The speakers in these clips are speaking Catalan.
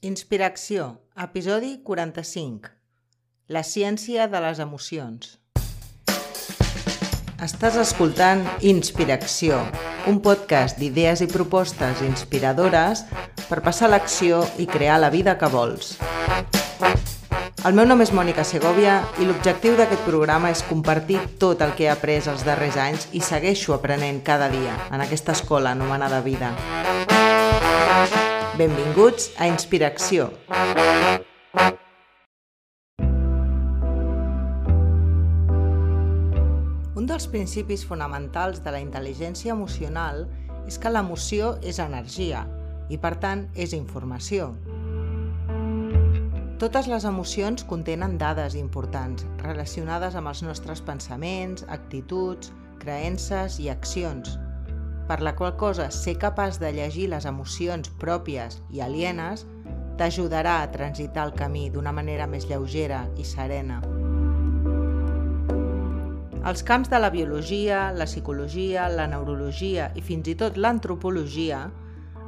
Inspiració, episodi 45. La ciència de les emocions. Estàs escoltant Inspiració, un podcast d'idees i propostes inspiradores per passar l'acció i crear la vida que vols. El meu nom és Mònica Segovia i l'objectiu d'aquest programa és compartir tot el que he après els darrers anys i segueixo aprenent cada dia en aquesta escola anomenada vida. Benvinguts a Inspiració. Un dels principis fonamentals de la intel·ligència emocional és que l'emoció és energia i, per tant, és informació. Totes les emocions contenen dades importants relacionades amb els nostres pensaments, actituds, creences i accions – per la qual cosa ser capaç de llegir les emocions pròpies i alienes t'ajudarà a transitar el camí d'una manera més lleugera i serena. Els camps de la biologia, la psicologia, la neurologia i fins i tot l'antropologia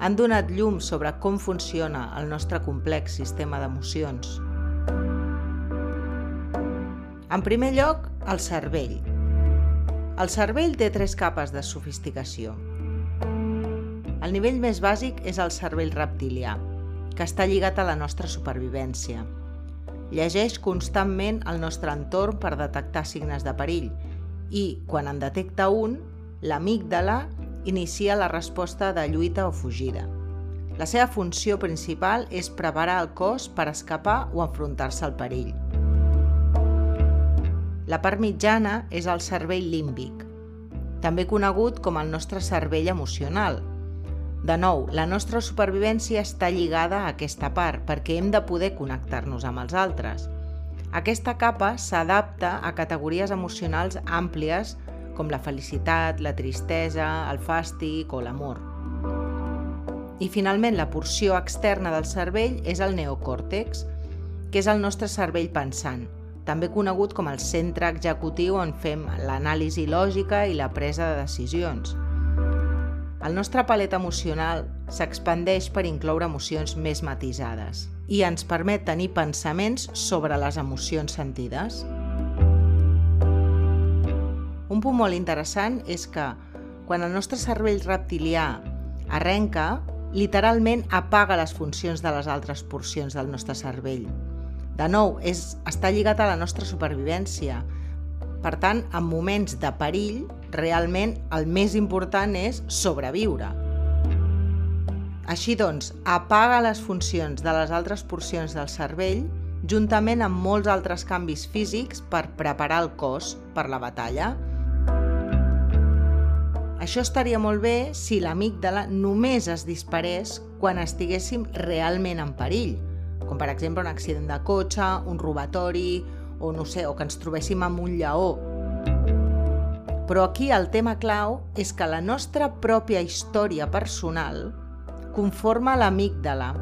han donat llum sobre com funciona el nostre complex sistema d'emocions. En primer lloc, el cervell. El cervell té tres capes de sofisticació. El nivell més bàsic és el cervell reptilià, que està lligat a la nostra supervivència. Llegeix constantment el nostre entorn per detectar signes de perill i, quan en detecta un, l'amígdala inicia la resposta de lluita o fugida. La seva funció principal és preparar el cos per escapar o enfrontar-se al perill. La part mitjana és el cervell límbic, també conegut com el nostre cervell emocional, de nou, la nostra supervivència està lligada a aquesta part perquè hem de poder connectar-nos amb els altres. Aquesta capa s'adapta a categories emocionals àmplies com la felicitat, la tristesa, el fàstic o l'amor. I finalment, la porció externa del cervell és el neocòrtex, que és el nostre cervell pensant, també conegut com el centre executiu on fem l'anàlisi lògica i la presa de decisions – el nostre palet emocional s'expandeix per incloure emocions més matisades i ens permet tenir pensaments sobre les emocions sentides. Un punt molt interessant és que quan el nostre cervell reptilià arrenca, literalment apaga les funcions de les altres porcions del nostre cervell. De nou, és, està lligat a la nostra supervivència, per tant, en moments de perill, realment el més important és sobreviure. Així doncs, apaga les funcions de les altres porcions del cervell juntament amb molts altres canvis físics per preparar el cos per la batalla. Això estaria molt bé si l'amígdala només es disparés quan estiguéssim realment en perill, com per exemple un accident de cotxe, un robatori, o no sé, o que ens trobéssim amb un lleó. Però aquí el tema clau és que la nostra pròpia història personal conforma l'amígdala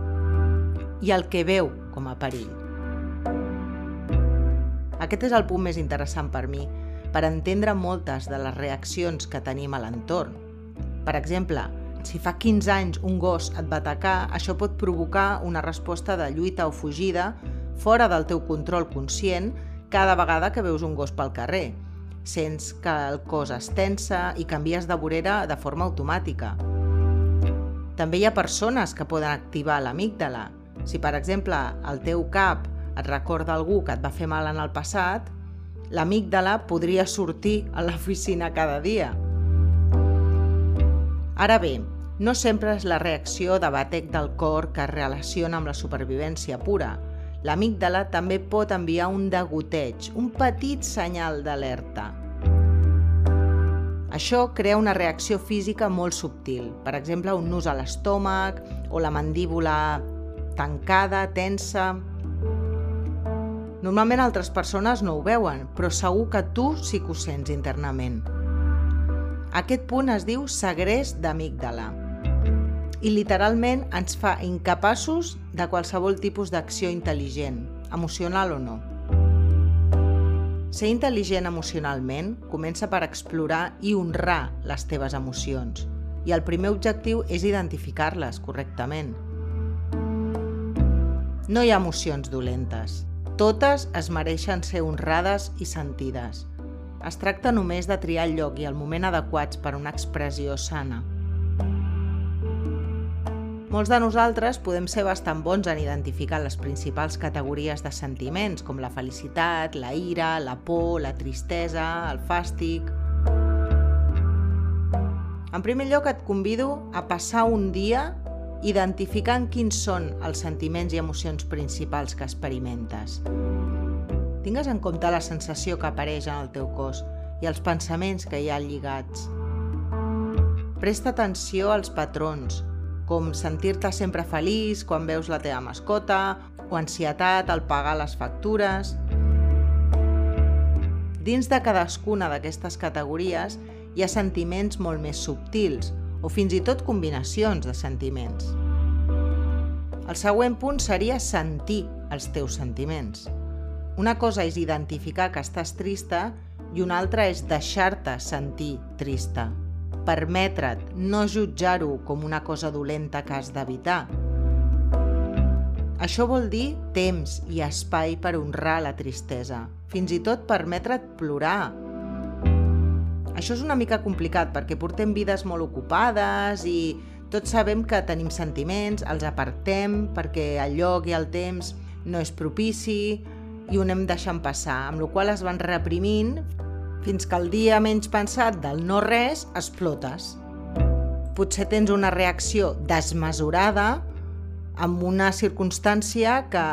i el que veu com a perill. Aquest és el punt més interessant per mi, per entendre moltes de les reaccions que tenim a l'entorn. Per exemple, si fa 15 anys un gos et va atacar, això pot provocar una resposta de lluita o fugida fora del teu control conscient cada vegada que veus un gos pel carrer. Sents que el cos es tensa i canvies de vorera de forma automàtica. També hi ha persones que poden activar l'amígdala. Si, per exemple, el teu cap et recorda algú que et va fer mal en el passat, l'amígdala podria sortir a l'oficina cada dia. Ara bé, no sempre és la reacció de batec del cor que es relaciona amb la supervivència pura, L'amígdala també pot enviar un degoteig, un petit senyal d'alerta. Això crea una reacció física molt subtil, per exemple, un nus a l'estómac o la mandíbula tancada, tensa... Normalment altres persones no ho veuen, però segur que tu sí que ho sents internament. Aquest punt es diu segrest d'amígdala i literalment ens fa incapaços de qualsevol tipus d'acció intel·ligent, emocional o no. Ser intel·ligent emocionalment comença per explorar i honrar les teves emocions i el primer objectiu és identificar-les correctament. No hi ha emocions dolentes. Totes es mereixen ser honrades i sentides. Es tracta només de triar el lloc i el moment adequats per a una expressió sana. Molts de nosaltres podem ser bastant bons en identificar les principals categories de sentiments, com la felicitat, la ira, la por, la tristesa, el fàstic... En primer lloc et convido a passar un dia identificant quins són els sentiments i emocions principals que experimentes. Tingues en compte la sensació que apareix en el teu cos i els pensaments que hi ha lligats. Presta atenció als patrons, com sentir-te sempre feliç quan veus la teva mascota o ansietat al pagar les factures. Dins de cadascuna d'aquestes categories hi ha sentiments molt més subtils o fins i tot combinacions de sentiments. El següent punt seria sentir els teus sentiments. Una cosa és identificar que estàs trista i una altra és deixar-te sentir trista. Permetre't, no jutjar-ho com una cosa dolenta que has d'evitar. Això vol dir temps i espai per honrar la tristesa, fins i tot permetre't plorar. Això és una mica complicat perquè portem vides molt ocupades i tots sabem que tenim sentiments, els apartem perquè el lloc i el temps no és propici, i ho anem deixant passar, amb la qual es van reprimint fins que el dia menys pensat del no res explotes. Potser tens una reacció desmesurada amb una circumstància que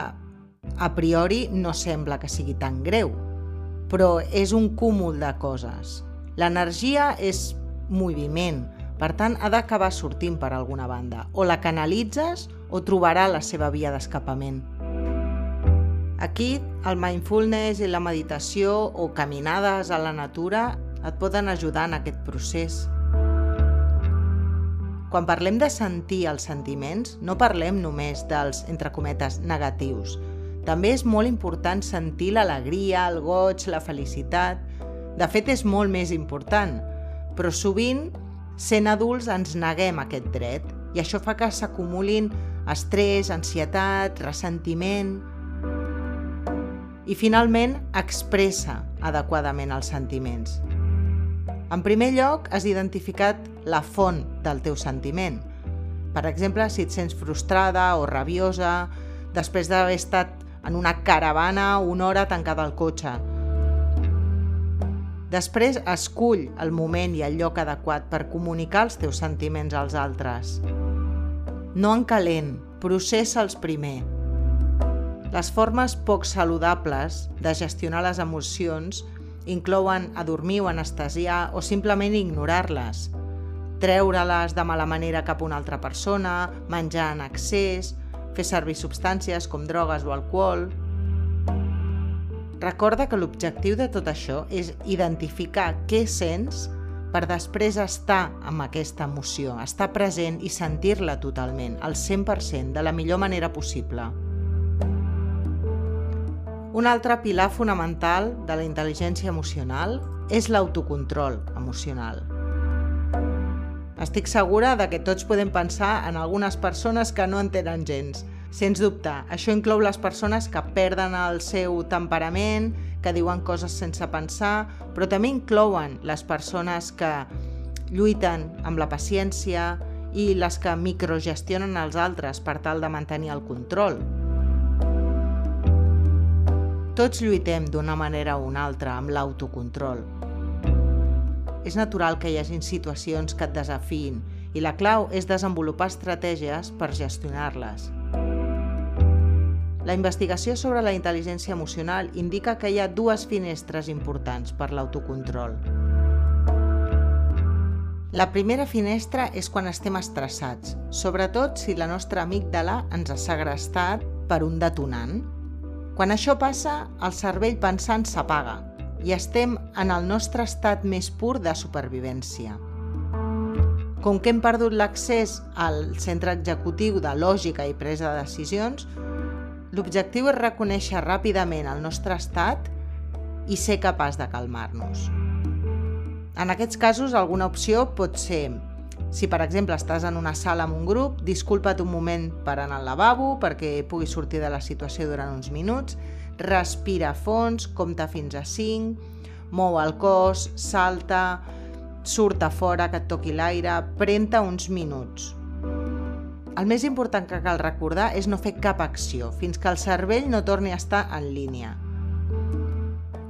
a priori no sembla que sigui tan greu, però és un cúmul de coses. L'energia és moviment, per tant ha d'acabar sortint per alguna banda. O la canalitzes o trobarà la seva via d'escapament. Aquí, el mindfulness i la meditació o caminades a la natura et poden ajudar en aquest procés. Quan parlem de sentir els sentiments, no parlem només dels, entre cometes, negatius. També és molt important sentir l'alegria, el goig, la felicitat. De fet, és molt més important, però sovint, sent adults, ens neguem aquest dret i això fa que s'acumulin estrès, ansietat, ressentiment, i finalment expressa adequadament els sentiments. En primer lloc, has identificat la font del teu sentiment. Per exemple, si et sents frustrada o rabiosa després d'haver estat en una caravana una hora tancada al cotxe. Després, escull el moment i el lloc adequat per comunicar els teus sentiments als altres. No en calent, processa'ls primer les formes poc saludables de gestionar les emocions inclouen adormir o anestesiar o simplement ignorar-les, treure-les de mala manera cap a una altra persona, menjar en excés, fer servir substàncies com drogues o alcohol... Recorda que l'objectiu de tot això és identificar què sents per després estar amb aquesta emoció, estar present i sentir-la totalment, al 100%, de la millor manera possible. Un altre pilar fonamental de la intel·ligència emocional és l'autocontrol emocional. Estic segura de que tots podem pensar en algunes persones que no en tenen gens. Sens dubte, això inclou les persones que perden el seu temperament, que diuen coses sense pensar, però també inclouen les persones que lluiten amb la paciència i les que microgestionen els altres per tal de mantenir el control. Tots lluitem d'una manera o una altra amb l'autocontrol. És natural que hi hagin situacions que et desafiïn i la clau és desenvolupar estratègies per gestionar-les. La investigació sobre la intel·ligència emocional indica que hi ha dues finestres importants per l'autocontrol. La primera finestra és quan estem estressats, sobretot si la nostra amígdala ens ha segrestat per un detonant, quan això passa, el cervell pensant s'apaga i estem en el nostre estat més pur de supervivència. Com que hem perdut l'accés al centre executiu de lògica i presa de decisions, l'objectiu és reconèixer ràpidament el nostre estat i ser capaç de calmar-nos. En aquests casos, alguna opció pot ser Si, per exemple, estàs en una sala amb un grup, disculpa't un moment per anar al lavabo perquè puguis sortir de la situació durant uns minuts, respira a fons, compta fins a 5, mou el cos, salta, surt a fora, que et toqui l'aire, prenta uns minuts. El més important que cal recordar és no fer cap acció fins que el cervell no torni a estar en línia.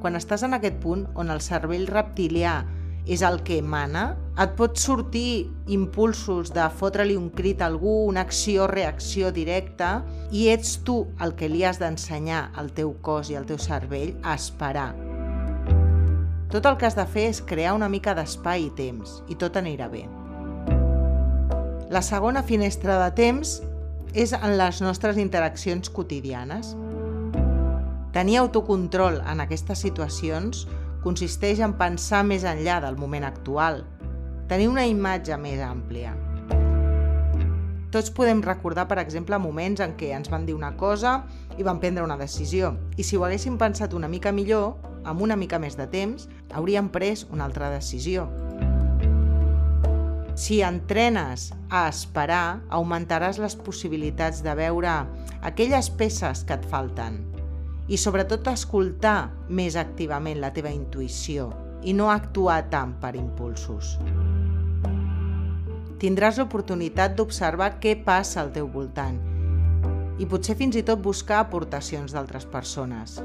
Quan estàs en aquest punt on el cervell reptilià és el que mana, et pot sortir impulsos de fotre-li un crit a algú, una acció-reacció directa, i ets tu el que li has d'ensenyar al teu cos i al teu cervell a esperar. Tot el que has de fer és crear una mica d'espai i temps, i tot anirà bé. La segona finestra de temps és en les nostres interaccions quotidianes. Tenir autocontrol en aquestes situacions consisteix en pensar més enllà del moment actual, tenir una imatge més àmplia. Tots podem recordar, per exemple, moments en què ens van dir una cosa i van prendre una decisió. I si ho haguéssim pensat una mica millor, amb una mica més de temps, hauríem pres una altra decisió. Si entrenes a esperar, augmentaràs les possibilitats de veure aquelles peces que et falten i sobretot escoltar més activament la teva intuïció i no actuar tant per impulsos. Tindràs l'oportunitat d'observar què passa al teu voltant i potser fins i tot buscar aportacions d'altres persones.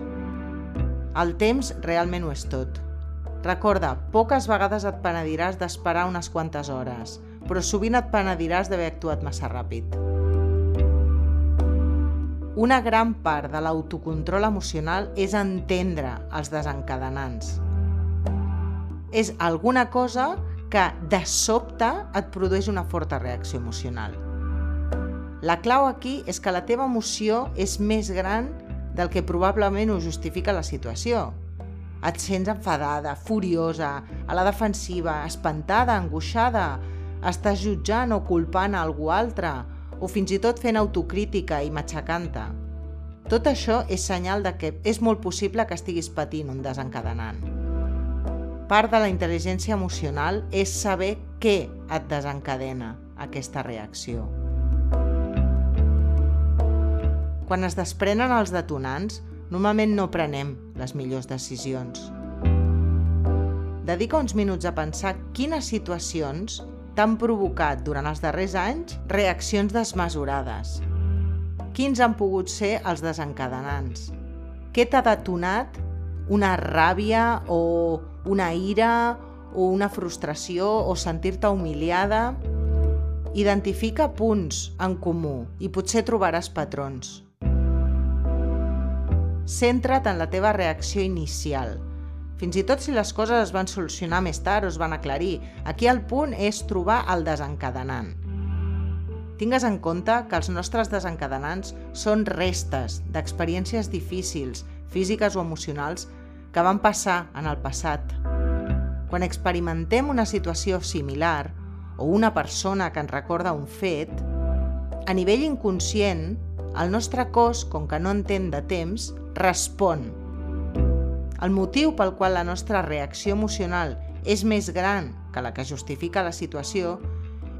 El temps realment ho és tot. Recorda, poques vegades et penediràs d'esperar unes quantes hores, però sovint et penediràs d'haver actuat massa ràpid. Una gran part de l'autocontrol emocional és entendre els desencadenants. És alguna cosa que de sobte et produeix una forta reacció emocional. La clau aquí és que la teva emoció és més gran del que probablement ho justifica la situació et sents enfadada, furiosa, a la defensiva, espantada, angoixada, estàs jutjant o culpant algú altre, o fins i tot fent autocrítica i matxacant-te. Tot això és senyal de que és molt possible que estiguis patint un desencadenant. Part de la intel·ligència emocional és saber què et desencadena aquesta reacció. Quan es desprenen els detonants, normalment no prenem les millors decisions. Dedica uns minuts a pensar quines situacions t'han provocat durant els darrers anys reaccions desmesurades. Quins han pogut ser els desencadenants? Què t'ha detonat una ràbia o una ira o una frustració o sentir-te humiliada? Identifica punts en comú i potser trobaràs patrons. Centra't en la teva reacció inicial. Fins i tot si les coses es van solucionar més tard o es van aclarir, aquí el punt és trobar el desencadenant. Tingues en compte que els nostres desencadenants són restes d'experiències difícils, físiques o emocionals, que van passar en el passat. Quan experimentem una situació similar o una persona que ens recorda un fet, a nivell inconscient el nostre cos, com que no entén de temps, respon. El motiu pel qual la nostra reacció emocional és més gran que la que justifica la situació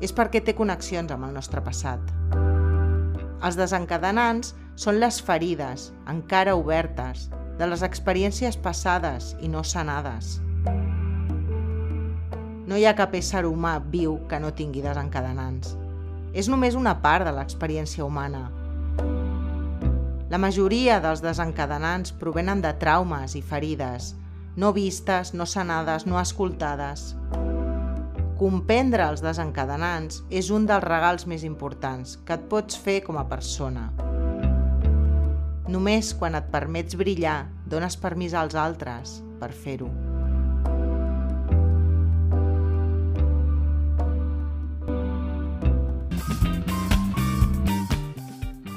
és perquè té connexions amb el nostre passat. Els desencadenants són les ferides, encara obertes, de les experiències passades i no sanades. No hi ha cap ésser humà viu que no tingui desencadenants. És només una part de l'experiència humana, la majoria dels desencadenants provenen de traumes i ferides, no vistes, no sanades, no escoltades. Comprendre els desencadenants és un dels regals més importants que et pots fer com a persona. Només quan et permets brillar, dones permís als altres per fer-ho.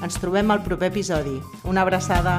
Ens trobem al proper episodi. Una abraçada!